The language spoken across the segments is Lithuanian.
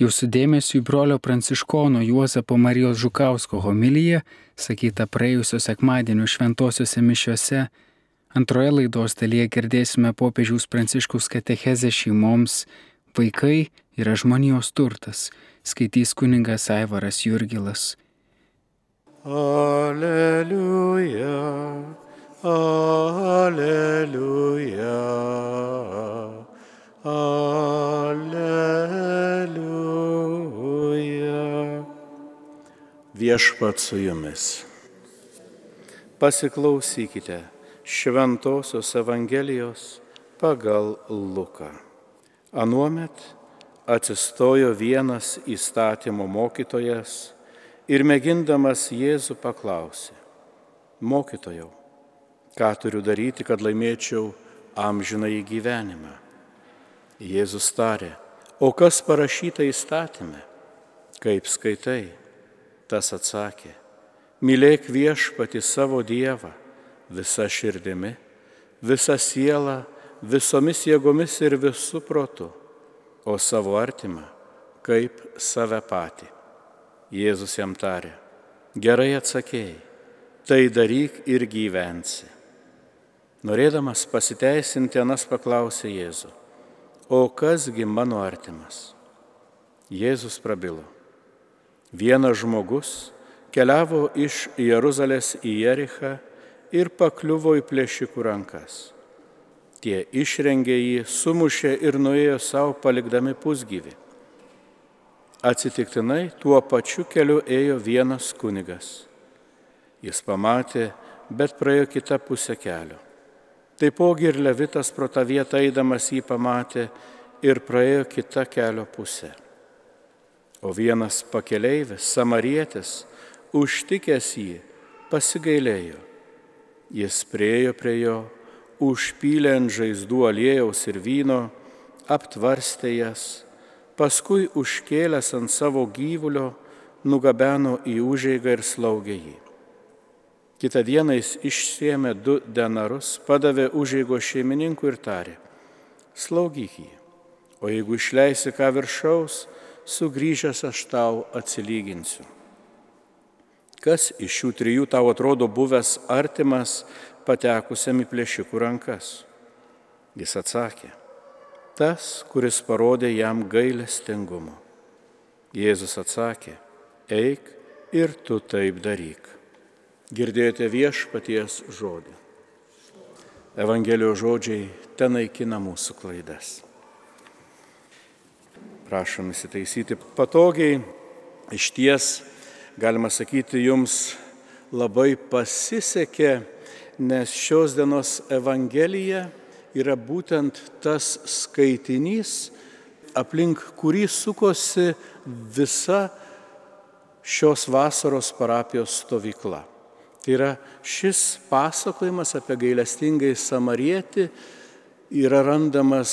Jūsų dėmesio į brolio pranciškono Juozapo Marijos Žukausko homiliją, sakytą praėjusio sekmadienio šventosiuose mišiuose, antroje laidos dalyje girdėsime popiežiaus pranciškaus katechezę šeimoms Vaikai yra žmonijos turtas, skaitys kuningas Aivaras Jurgilas. Aleliuja, aleliuja, aleliuja. Viešpat su jumis. Pasiklausykite Šventojios Evangelijos pagal Luką. Anuomet atsistojo vienas įstatymo mokytojas ir mėgindamas Jėzų paklausė, mokytojau, ką turiu daryti, kad laimėčiau amžiną į gyvenimą. Jėzus tarė, o kas parašyta įstatymė, kaip skaitai? Tas atsakė, mylėk viešpati savo Dievą visą širdimi, visą sielą, visomis jėgomis ir visų protu, o savo artimą kaip save patį. Jėzus jam tarė, gerai atsakėjai, tai daryk ir gyvensi. Norėdamas pasiteisinti, Anas paklausė Jėzų, o kasgi mano artimas? Jėzus prabilo. Vienas žmogus keliavo iš Jeruzalės į Jerichą ir pakliuvo į plėšikų rankas. Tie išrengė jį, sumušė ir nuėjo savo palikdami pusgyvį. Atsitiktinai tuo pačiu keliu ėjo vienas kunigas. Jis pamatė, bet praėjo kitą pusę kelio. Taipogi ir Levitas pro tą vietą eidamas jį pamatė ir praėjo kitą kelio pusę. O vienas pakeleivis, samarietis, užtikęs jį, pasigailėjo. Jis priejo prie jo, užpylė ant žaizdų aliejaus ir vyno, aptvarstė jas, paskui užkėlęs ant savo gyvulio, nugabeno į užeigą ir slaugė jį. Kita diena jis išsėmė du denarus, padavė užeigo šeimininkui ir tarė, slaugyk jį, o jeigu išleisi ką viršaus, sugrįžęs aš tau atsilyginsiu. Kas iš šių trijų tau atrodo buvęs artimas patekusiam į plėšikų rankas? Jis atsakė, tas, kuris parodė jam gailestingumo. Jėzus atsakė, eik ir tu taip daryk. Girdėjote viešpaties žodį. Evangelijos žodžiai ten naikina mūsų klaidas prašom įsitaisyti patogiai. Iš ties, galima sakyti, jums labai pasisekė, nes šios dienos Evangelija yra būtent tas skaitinys, aplink kurį sukosi visa šios vasaros parapijos stovykla. Tai yra šis pasakojimas apie gailestingai samarietį yra randamas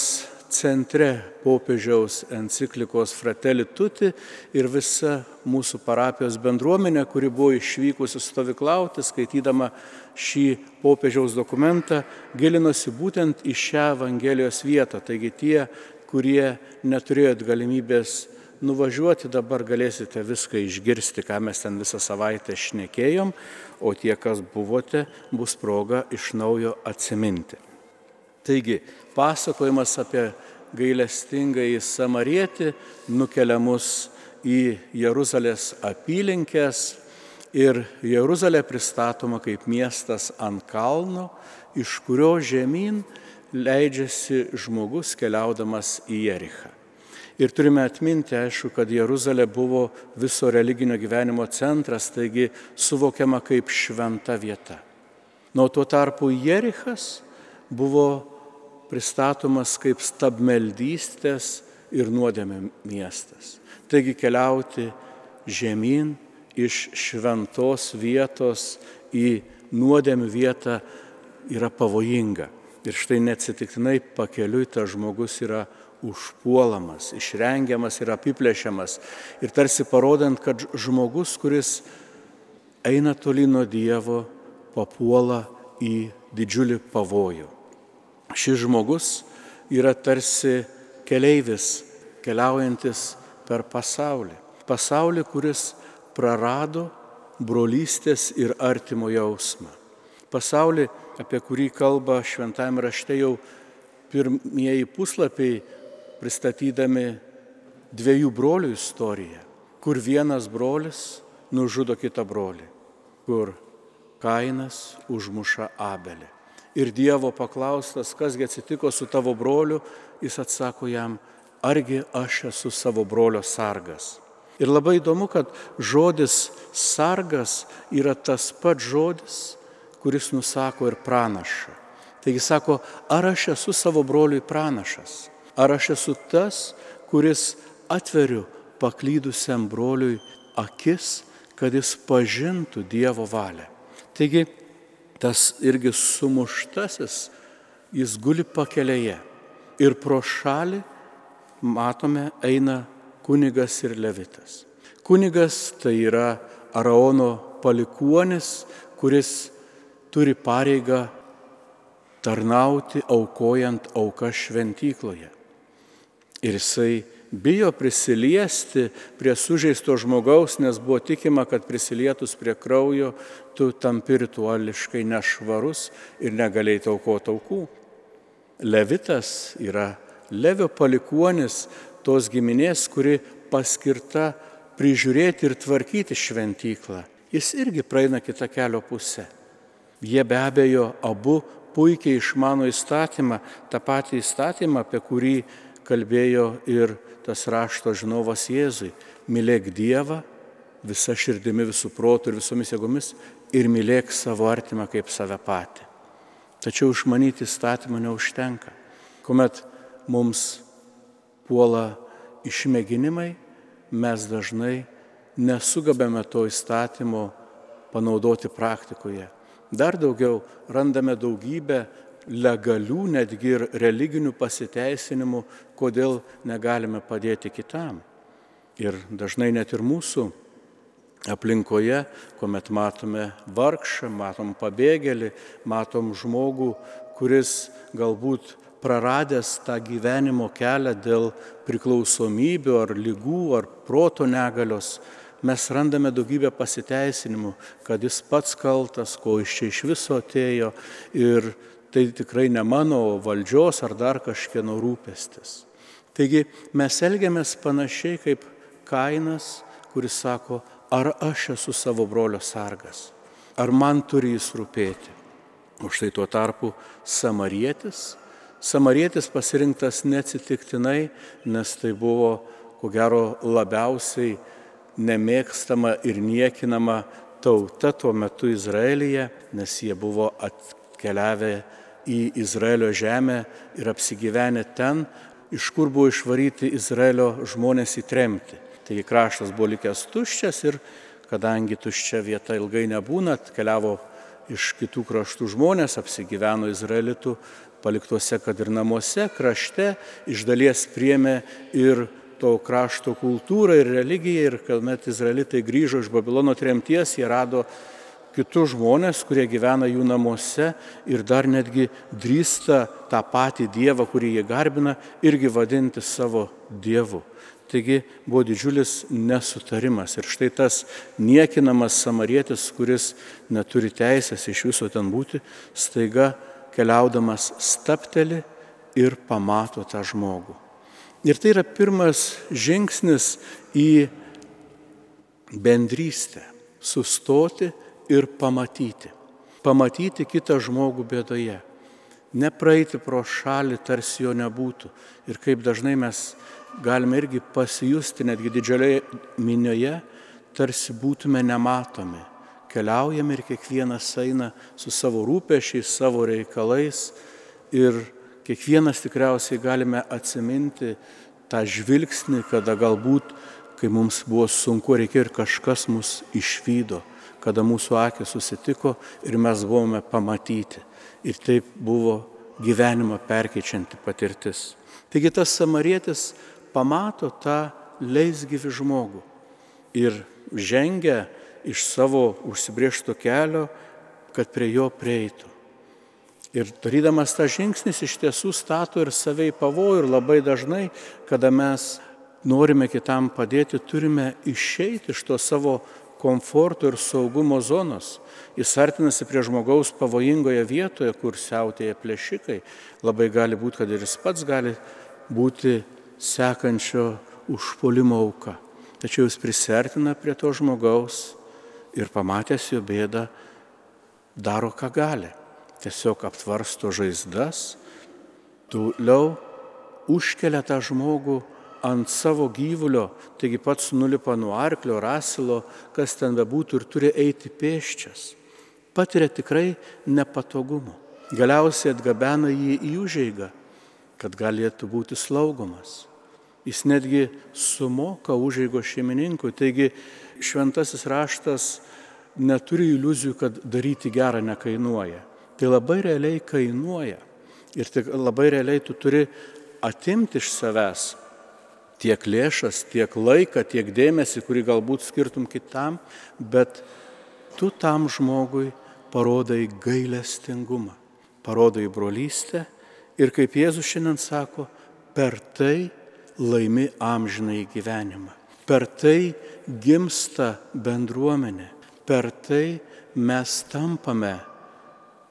centre popiežiaus enciklikos Fratelli Tuti ir visa mūsų parapijos bendruomenė, kuri buvo išvykusi stovyklauti, skaitydama šį popiežiaus dokumentą, gilinosi būtent į šią Evangelijos vietą. Taigi tie, kurie neturėjot galimybės nuvažiuoti, dabar galėsite viską išgirsti, ką mes ten visą savaitę šnekėjom, o tie, kas buvote, bus proga iš naujo atsiminti. Taigi, pasakojimas apie gailestingąjį samarietį nukelia mus į Jeruzalės apylinkės ir Jeruzalė pristatoma kaip miestas ant kalno, iš kurio žemyn leidžiasi žmogus keliaudamas į Jerichą. Ir turime atminti, aišku, kad Jeruzalė buvo viso religinio gyvenimo centras, taigi suvokiama kaip šventa vieta. Nuo tuo tarpu Jerichas buvo pristatomas kaip stabmeldystės ir nuodėmė miestas. Taigi keliauti žemyn iš šventos vietos į nuodėmių vietą yra pavojinga. Ir štai neatsitiktinai pakeliui tas žmogus yra užpuolamas, išrengiamas ir apiplėšiamas. Ir tarsi parodant, kad žmogus, kuris eina toli nuo Dievo, papuola į didžiulį pavojų. Šis žmogus yra tarsi keleivis, keliaujantis per pasaulį. Pasaulį, kuris prarado brolystės ir artimo jausmą. Pasaulį, apie kurį kalba šventame rašte jau pirmieji puslapiai pristatydami dviejų brolių istoriją, kur vienas brolis nužudo kitą brolį, kur Kainas užmuša Abelį. Ir Dievo paklaustas, kasgi atsitiko su tavo broliu, jis atsako jam, argi aš esu savo brolio sargas. Ir labai įdomu, kad žodis sargas yra tas pats žodis, kuris nusako ir pranašą. Taigi sako, ar aš esu savo broliui pranašas, ar aš esu tas, kuris atveriu paklydusiam broliui akis, kad jis pažintų Dievo valią. Taigi, tas irgi sumuštasis, jis guli pakelėje ir pro šalį matome eina kunigas ir levitas. Kunigas tai yra Araono palikuonis, kuris turi pareigą tarnauti aukojant auką šventykloje. Ir jisai bijo prisiliesti prie sužeisto žmogaus, nes buvo tikima, kad prisilietus prie kraujo tu tampi rituališkai nešvarus ir negalėjai taukoti aukų. Levitas yra Levio palikuonis tos giminės, kuri paskirta prižiūrėti ir tvarkyti šventyklą. Jis irgi praeina kitą kelio pusę. Jie be abejo abu puikiai išmano įstatymą, tą patį įstatymą, apie kurį kalbėjo ir tas rašto žinovas Jėzui. Mylėk Dievą visą širdimi, visų protų ir visomis jėgomis ir mylėk savo artimą kaip save patį. Tačiau išmanyti įstatymą neužtenka. Kuomet mums puola išmėginimai, mes dažnai nesugebame to įstatymo panaudoti praktikoje. Dar daugiau randame daugybę legalių, netgi ir religinių pasiteisinimų, kodėl negalime padėti kitam. Ir dažnai net ir mūsų aplinkoje, kuomet matome vargšą, matom pabėgėlį, matom žmogų, kuris galbūt praradęs tą gyvenimo kelią dėl priklausomybių ar lygų ar proto negalios, mes randame daugybę pasiteisinimų, kad jis pats kaltas, ko iš čia iš viso atėjo ir tai tikrai ne mano valdžios ar dar kažkieno rūpestis. Taigi mes elgiamės panašiai kaip Kainas, kuris sako, ar aš esu savo brolio sargas, ar man turi jis rūpėti. O štai tuo tarpu samarietis, samarietis pasirinktas neatsitiktinai, nes tai buvo, ko gero, labiausiai nemėgstama ir niekinama tauta tuo metu Izraelyje, nes jie buvo atkeliavę į Izraelio žemę ir apsigyvenę ten, iš kur buvo išvaryti Izraelio žmonės į tremtį. Taigi kraštas buvo likęs tuščias ir kadangi tuščia vieta ilgai nebūna, keliavo iš kitų kraštų žmonės, apsigyveno izraelitų paliktuose, kad ir namuose, krašte, iš dalies priemė ir to krašto kultūrą ir religiją ir kuomet izraelitai grįžo iš Babilono tremties, jie rado kitus žmonės, kurie gyvena jų namuose ir dar netgi drįsta tą patį Dievą, kurį jie garbina, irgi vadinti savo Dievu. Taigi buvo didžiulis nesutarimas. Ir štai tas niekinamas samarietis, kuris neturi teisės iš viso ten būti, staiga keliaudamas stapteli ir pamato tą žmogų. Ir tai yra pirmas žingsnis į bendrystę - sustoti ir pamatyti. Pamatyti kitą žmogų bėdoje. Nepraeiti pro šalį, tarsi jo nebūtų. Ir kaip dažnai mes galime irgi pasijusti netgi didžioje minioje, tarsi būtume nematomi. Keliaujame ir kiekvienas eina su savo rūpešiais, savo reikalais ir kiekvienas tikriausiai galime atsiminti tą žvilgsnį, kada galbūt, kai mums buvo sunku, reikėjo ir kažkas mus išvydo, kada mūsų akis susitiko ir mes buvome pamatyti. Ir taip buvo gyvenimą perkeičianti patirtis. Taigi tas samarietis pamato tą leisgyvi žmogų ir žengia iš savo užsibriešto kelio, kad prie jo prieitų. Ir darydamas tą žingsnis iš tiesų stato ir savai pavojų ir labai dažnai, kada mes norime kitam padėti, turime išeiti iš to savo komforto ir saugumo zonos. Jis artinasi prie žmogaus pavojingoje vietoje, kur siautėja plėšikai. Labai gali būti, kad ir jis pats gali būti sekančio užpolimo auka. Tačiau jis prisertina prie to žmogaus ir pamatęs jo bėdą, daro ką gali. Tiesiog aptvarsto žaizdas, toliau užkelia tą žmogų ant savo gyvulio, taigi pats nulipa nuo arklio, rasilo, kas ten bebūtų ir turi eiti pėščias. Patiria tikrai nepatogumo. Galiausiai atgabena jį į užeigą, kad galėtų būti slaugomas. Jis netgi sumoka užeigo šeimininkui. Taigi šventasis raštas neturi iliuzijų, kad daryti gerą nekainuoja. Tai labai realiai kainuoja. Ir tik labai realiai tu turi atimti iš savęs tiek lėšas, tiek laiką, tiek dėmesį, kurį galbūt skirtum kitam, bet tu tam žmogui parodai gailestingumą, parodai brolystę ir kaip Jėzus šiandien sako, per tai laimi amžinai gyvenimą, per tai gimsta bendruomenė, per tai mes tampame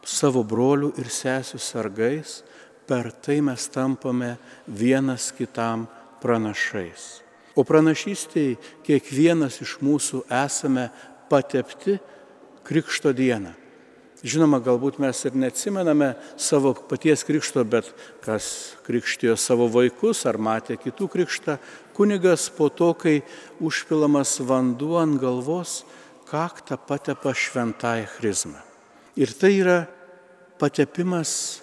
savo brolių ir sesių sargais, per tai mes tampame vienas kitam pranašais. O pranašystėje kiekvienas iš mūsų esame patepti Krikšto dieną. Žinoma, galbūt mes ir neatsimename savo paties krikšto, bet kas krikštijo savo vaikus ar matė kitų krikštą, kunigas po to, kai užpilamas vanduo ant galvos, kaktą patepa šventąją chrizmą. Ir tai yra patepimas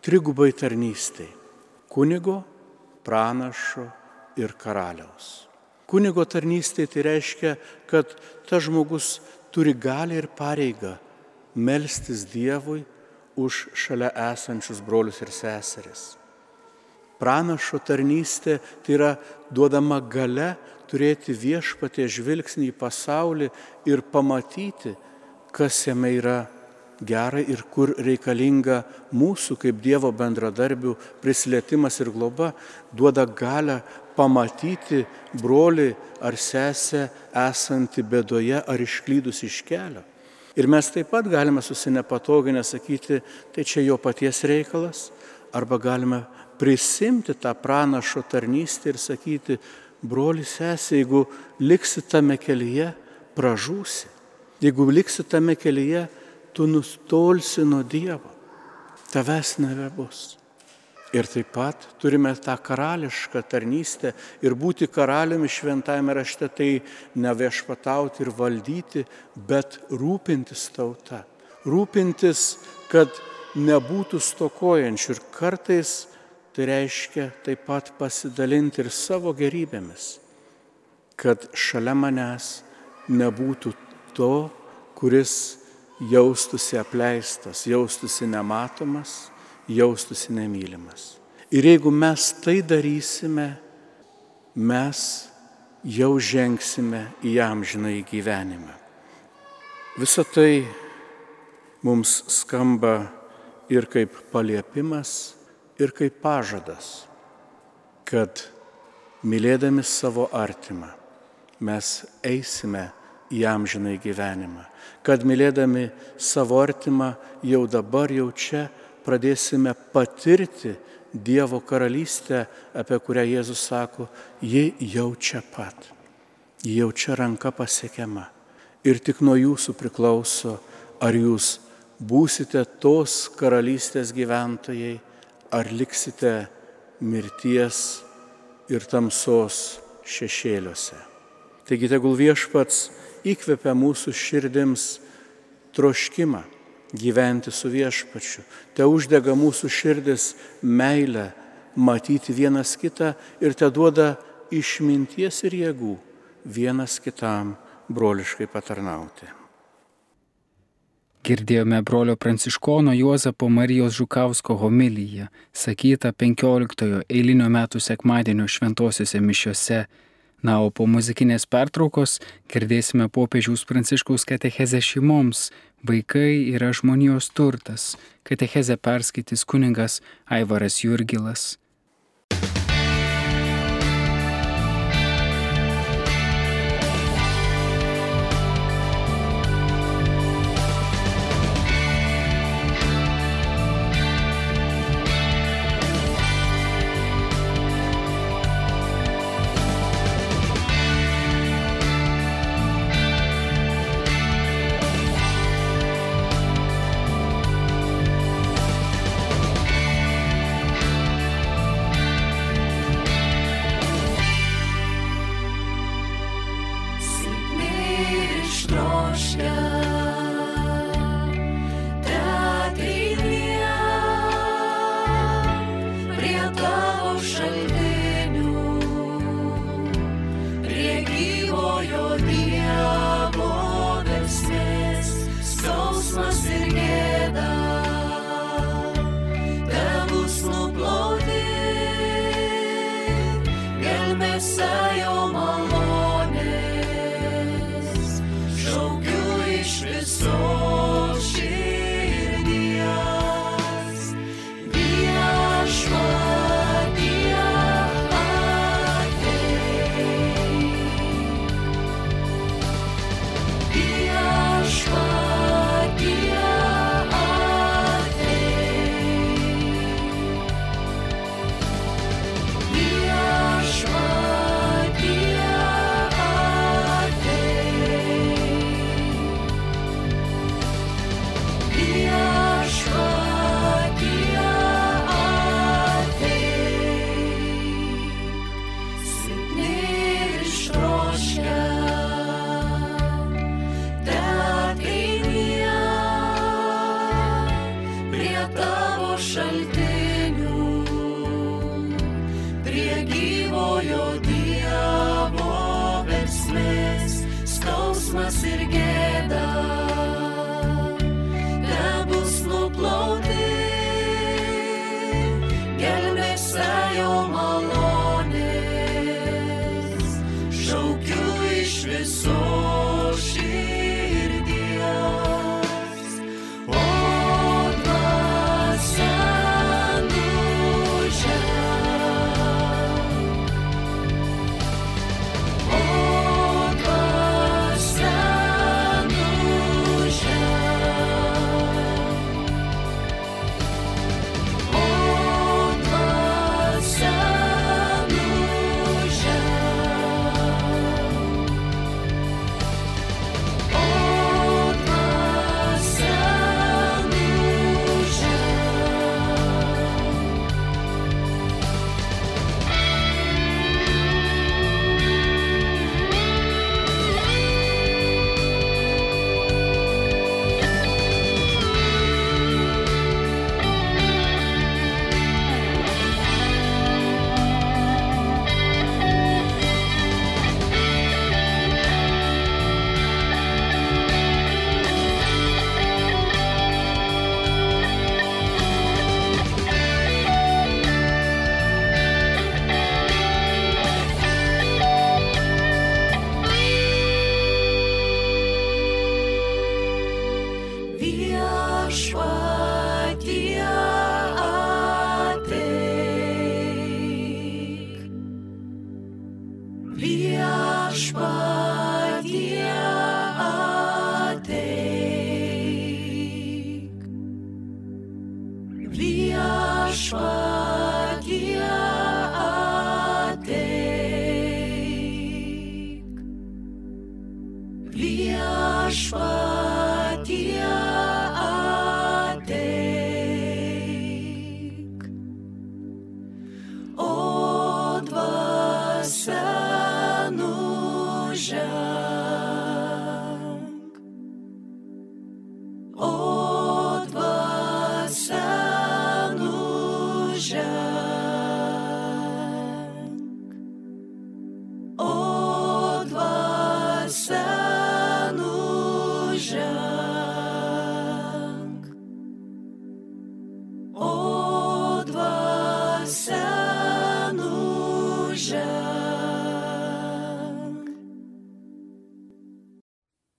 trigubai tarnystėj - kunigo, pranašo ir karaliaus. Kunigo tarnystė tai reiškia, kad tas žmogus turi galę ir pareigą melstis Dievui už šalia esančius brolius ir seseris. Pranašo tarnystė tai yra duodama gale turėti viešpatie žvilgsnį į pasaulį ir pamatyti, kas jame yra gerai ir kur reikalinga mūsų kaip Dievo bendradarbių prislietimas ir globa, duoda galę pamatyti broli ar sesę esantį bėdoje ar išklydus iš kelio. Ir mes taip pat galime susinepatoginę sakyti, tai čia jo paties reikalas, arba galime prisimti tą pranašo tarnystę ir sakyti, broli sesė, jeigu liksi tame kelyje, pražūsi. Jeigu liksi tame kelyje, tu nustolsi nuo Dievo, tavęs nebebus. Ir taip pat turime tą karališką tarnystę ir būti karaliumi šventajame rašte, tai ne viešpatauti ir valdyti, bet rūpintis tauta. Rūpintis, kad nebūtų stokojančių ir kartais tai reiškia taip pat pasidalinti ir savo gerybėmis, kad šalia manęs nebūtų to, kuris jaustųsi apleistas, jaustųsi nematomas, jaustųsi nemylimas. Ir jeigu mes tai darysime, mes jau žengsime į amžiną į gyvenimą. Visą tai mums skamba ir kaip paliepimas, ir kaip pažadas, kad mylėdami savo artimą mes eisime į amžiną gyvenimą, kad mylėdami savo artimą jau dabar, jau čia pradėsime patirti Dievo karalystę, apie kurią Jėzus sako, ji jau čia pat, ji jau čia ranka pasiekiama. Ir tik nuo jūsų priklauso, ar jūs būsite tos karalystės gyventojai, ar liksite mirties ir tamsos šešėliuose. Taigi tegul viešpats įkvepia mūsų širdims troškimą gyventi su viešpačiu. Te uždega mūsų širdis meilę matyti vienas kitą ir te duoda išminties ir jėgų vienas kitam broliškai patarnauti. Girdėjome brolio pranciškono Juozapo Marijos Žukausko homiliją, sakytą 15 eilinio metų sekmadienio šventosiuose mišiuose Na, o po muzikinės pertraukos girdėsime popiežiaus pranciškaus katechezę šeimoms. Vaikai yra žmonijos turtas. Katechezę perskaitys kuningas Aivaras Jurgilas. gelmėse jo malonės, šaukiu iš viso.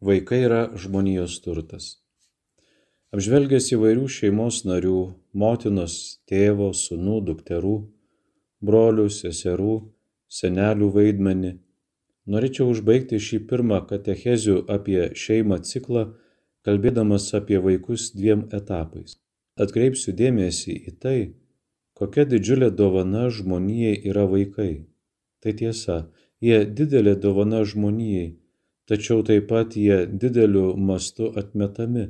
Vaikai yra žmonijos turtas. Apžvelgęs įvairių šeimos narių - motinos, tėvo, sunų, dukterų, brolių, seserų, senelių vaidmenį, norėčiau užbaigti šį pirmą katechezių apie šeimą ciklą, kalbėdamas apie vaikus dviem etapais. Atkreipsiu dėmesį į tai, kokia didžiulė dovana žmonijai yra vaikai. Tai tiesa, jie didelė dovana žmonijai tačiau taip pat jie dideliu mastu atmetami,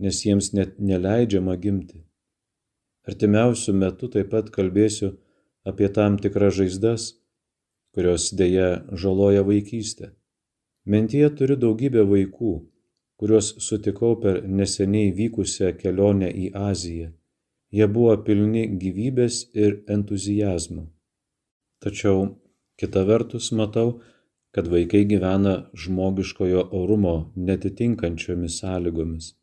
nes jiems net neleidžiama gimti. Artimiausių metų taip pat kalbėsiu apie tam tikras žaizdas, kurios dėja žaloja vaikystę. Mentyje turiu daugybę vaikų, kuriuos sutikau per neseniai vykusią kelionę į Aziją. Jie buvo pilni gyvybės ir entuzijazmo. Tačiau kita vertus matau, kad vaikai gyvena žmogiškojo orumo netitinkančiomis sąlygomis.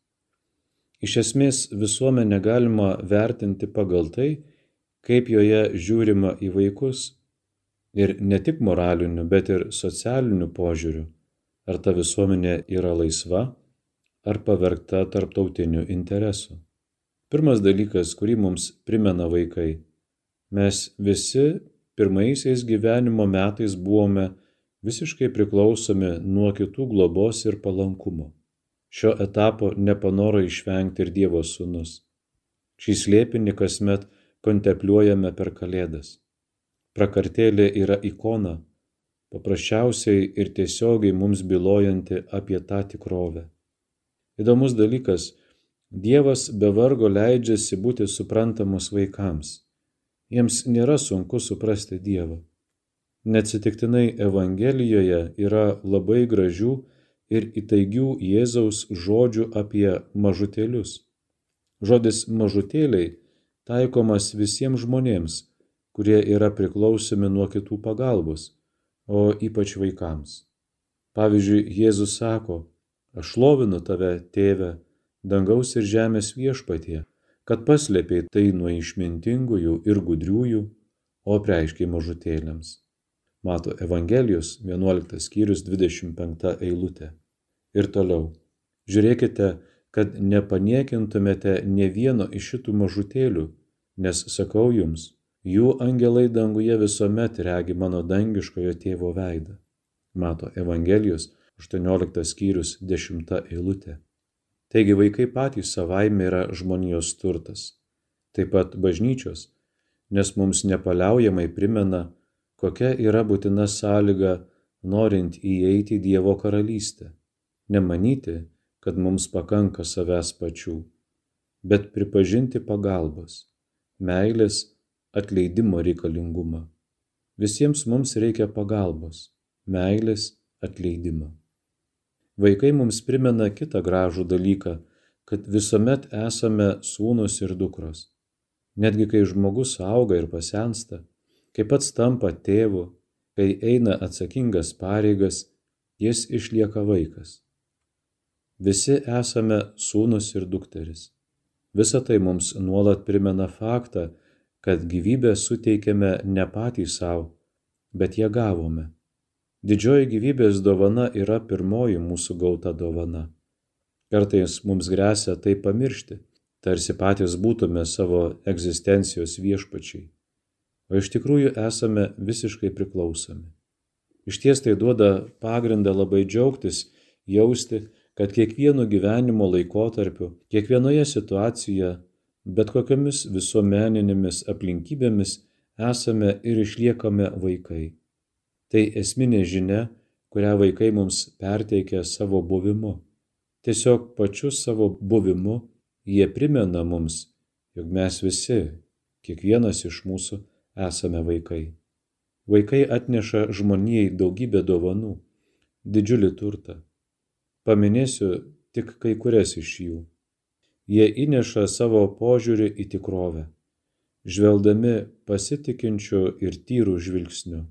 Iš esmės visuomenę galima vertinti pagal tai, kaip joje žiūrima į vaikus ir ne tik moraliniu, bet ir socialiniu požiūriu, ar ta visuomenė yra laisva, ar pavergta tarptautiniu interesu. Pirmas dalykas, kurį mums primena vaikai. Mes visi pirmaisiais gyvenimo metais buvome visiškai priklausomi nuo kitų globos ir palankumo. Šio etapo nepanoro išvengti ir Dievo sūnus. Šį slėpinį kasmet kontempliuojame per Kalėdas. Prakartėlė yra ikona, paprasčiausiai ir tiesiogiai mums bylojanti apie tą tikrovę. Įdomus dalykas, Dievas be vargo leidžiasi būti suprantamus vaikams. Jiems nėra sunku suprasti Dievą. Neatsitiktinai Evangelijoje yra labai gražių ir įtaigių Jėzaus žodžių apie mažutėlius. Žodis mažutėliai taikomas visiems žmonėms, kurie yra priklausomi nuo kitų pagalbos, o ypač vaikams. Pavyzdžiui, Jėzus sako, aš lovinu tave, tėve, dangaus ir žemės viešpatie, kad paslėpiai tai nuo išmintingųjų ir gudriųjų, o preiškiai mažutėliams. Mato Evangelijos 11 skyrius 25 eilutė. Ir toliau. Žiūrėkite, kad nepaniekintumėte ne vieno iš šitų mažutėlių, nes sakau jums, jų angelai danguje visuomet regi mano dangiškojo tėvo veidą. Mato Evangelijos 18 skyrius 10 eilutė. Taigi vaikai patys savaime yra žmonijos turtas, taip pat bažnyčios, nes mums nepaliaujamai primena, kokia yra būtina sąlyga norint įeiti į Dievo karalystę. Nemanyti, kad mums pakanka savęs pačių, bet pripažinti pagalbos, meilės, atleidimo reikalingumą. Visiems mums reikia pagalbos, meilės, atleidimo. Vaikai mums primena kitą gražų dalyką, kad visuomet esame sūnus ir dukros. Netgi kai žmogus auga ir pasensta, kai pats tampa tėvu, kai eina atsakingas pareigas, jis išlieka vaikas. Visi esame sūnus ir dukteris. Visa tai mums nuolat primena faktą, kad gyvybę suteikėme ne patys savo, bet ją gavome. Didžioji gyvybės dovana yra pirmoji mūsų gauta dovana. Kartais mums grėsia tai pamiršti, tarsi patys būtume savo egzistencijos viešpačiai o iš tikrųjų esame visiškai priklausomi. Iš ties tai duoda pagrindą labai džiaugtis, jausti, kad kiekvienu gyvenimo laikotarpiu, kiekvienoje situacijoje, bet kokiamis visuomeninėmis aplinkybėmis esame ir išliekame vaikai. Tai esminė žinia, kurią vaikai mums perteikia savo buvimu. Tiesiog pačiu savo buvimu jie primena mums, jog mes visi, kiekvienas iš mūsų, esame vaikai. Vaikai atneša žmonijai daugybę dovanų, didžiulį turtą. Paminėsiu tik kai kurias iš jų. Jie įneša savo požiūrį į tikrovę, žvelgdami pasitikinčiu ir tyrų žvilgsniu.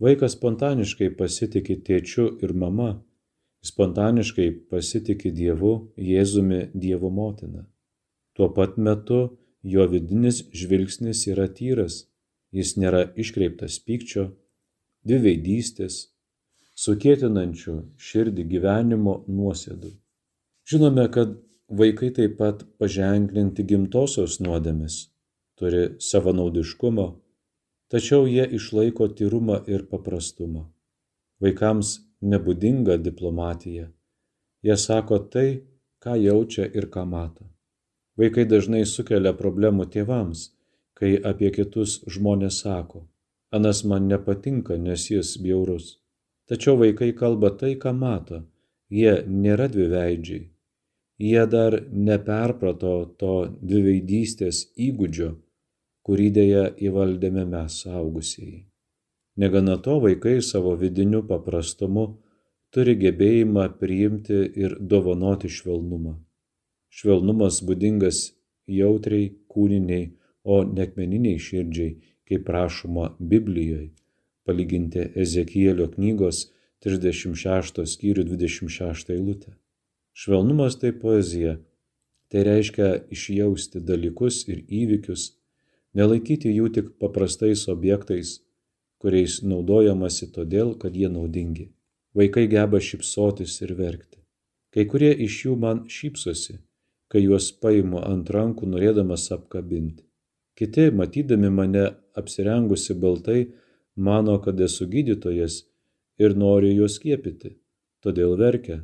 Vaikas spontaniškai pasitikė tėčiu ir mama, spontaniškai pasitikė Dievu, Jėzumi, Dievo motina. Tuo pat metu jo vidinis žvilgsnis yra tyras jis nėra iškreiptas pykčio, dviveidystės, sukėtinančių širdį gyvenimo nuosėdų. Žinome, kad vaikai taip pat paženklinti gimtosios nuodėmis, turi savanaudiškumo, tačiau jie išlaiko tyrumą ir paprastumą. Vaikams nebūdinga diplomatija. Jie sako tai, ką jaučia ir ką mato. Vaikai dažnai sukelia problemų tėvams, kai apie kitus žmonės sako, anas man nepatinka, nes jis bjaurus. Tačiau vaikai kalba tai, ką mato, jie nėra dviveidžiai. Jie dar neperprato to dviveidystės įgūdžio, kurį dėja įvaldėme mes saugusieji. Negana to vaikai savo vidiniu paprastumu turi gebėjimą priimti ir dovanoti švelnumą. Švelnumas būdingas jautriai, kūniniai, o nekmeniniai širdžiai, kaip prašoma Biblijoje, palyginti Ezekielio knygos 36 skyrių 26 eilutę. Švelnumas tai poezija. Tai reiškia išjausti dalykus ir įvykius, nelaikyti jų tik paprastais objektais, kuriais naudojamasi todėl, kad jie naudingi. Vaikai geba šypsotis ir verkti. Kai kurie iš jų man šypsosi, kai juos paimu ant rankų norėdamas apkabinti. Kiti, matydami mane apsirengusi baltai, mano, kad esu gydytojas ir nori juos skiepyti, todėl verkia,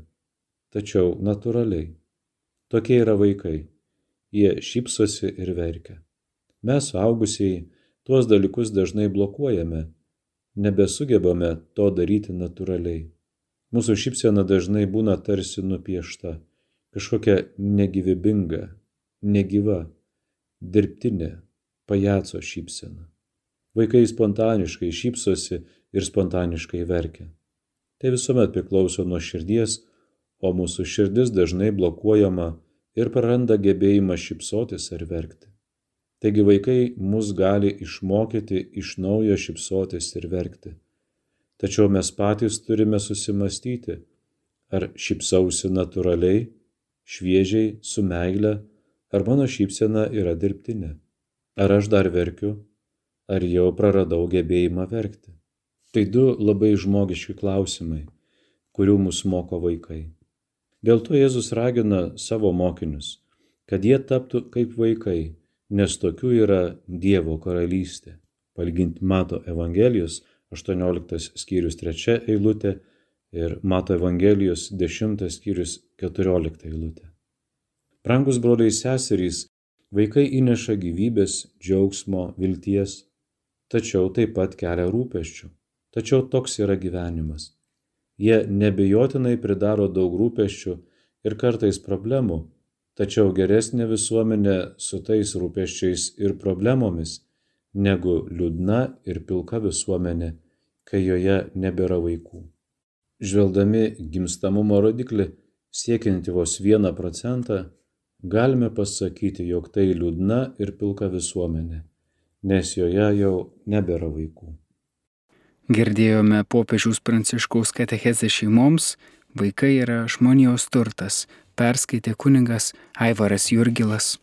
tačiau natūraliai. Tokie yra vaikai. Jie šypsosi ir verkia. Mes, suaugusieji, tuos dalykus dažnai blokuojame, nebesugebame to daryti natūraliai. Mūsų šypsena dažnai būna tarsi nupiešta, kažkokia negyvybinga, negyva, dirbtinė, pajaco šypsena. Vaikai spontaniškai šypsosi ir spontaniškai verkia. Tai visuomet priklauso nuo širdies, o mūsų širdis dažnai blokuojama ir praranda gebėjimą šypsotis ar verkti. Taigi vaikai mus gali išmokyti iš naujo šypsotis ir verkti. Tačiau mes patys turime susimastyti, ar šypsausi natūraliai, šviežiai, su meile, ar mano šypsena yra dirbtinė. Ar aš dar verkiu, ar jau praradau gebėjimą verkti? Tai du labai žmogiški klausimai, kurių mus moko vaikai. Dėl to Jėzus ragina savo mokinius, kad jie taptų kaip vaikai, nes tokių yra Dievo karalystė. Palginti Mato Evangelijos 18 skyrius 3 eilutė ir Mato Evangelijos 10 skyrius 14 eilutė. Brangus broliai seserys, vaikai įneša gyvybės, džiaugsmo, vilties, tačiau taip pat kelia rūpeščių. Tačiau toks yra gyvenimas. Jie nebejotinai pridaro daug rūpeščių ir kartais problemų, tačiau geresnė visuomenė su tais rūpeščiais ir problemomis negu liūdna ir pilka visuomenė, kai joje nebėra vaikų. Žvelgdami gimstamumo rodiklį siekianti vos vieną procentą, galime pasakyti, jog tai liūdna ir pilka visuomenė nes joje jau nebėra vaikų. Girdėjome popiežiaus pranciškaus katechezę šeimoms, vaikai yra žmonijos turtas, perskaitė kuningas Aivaras Jurgilas.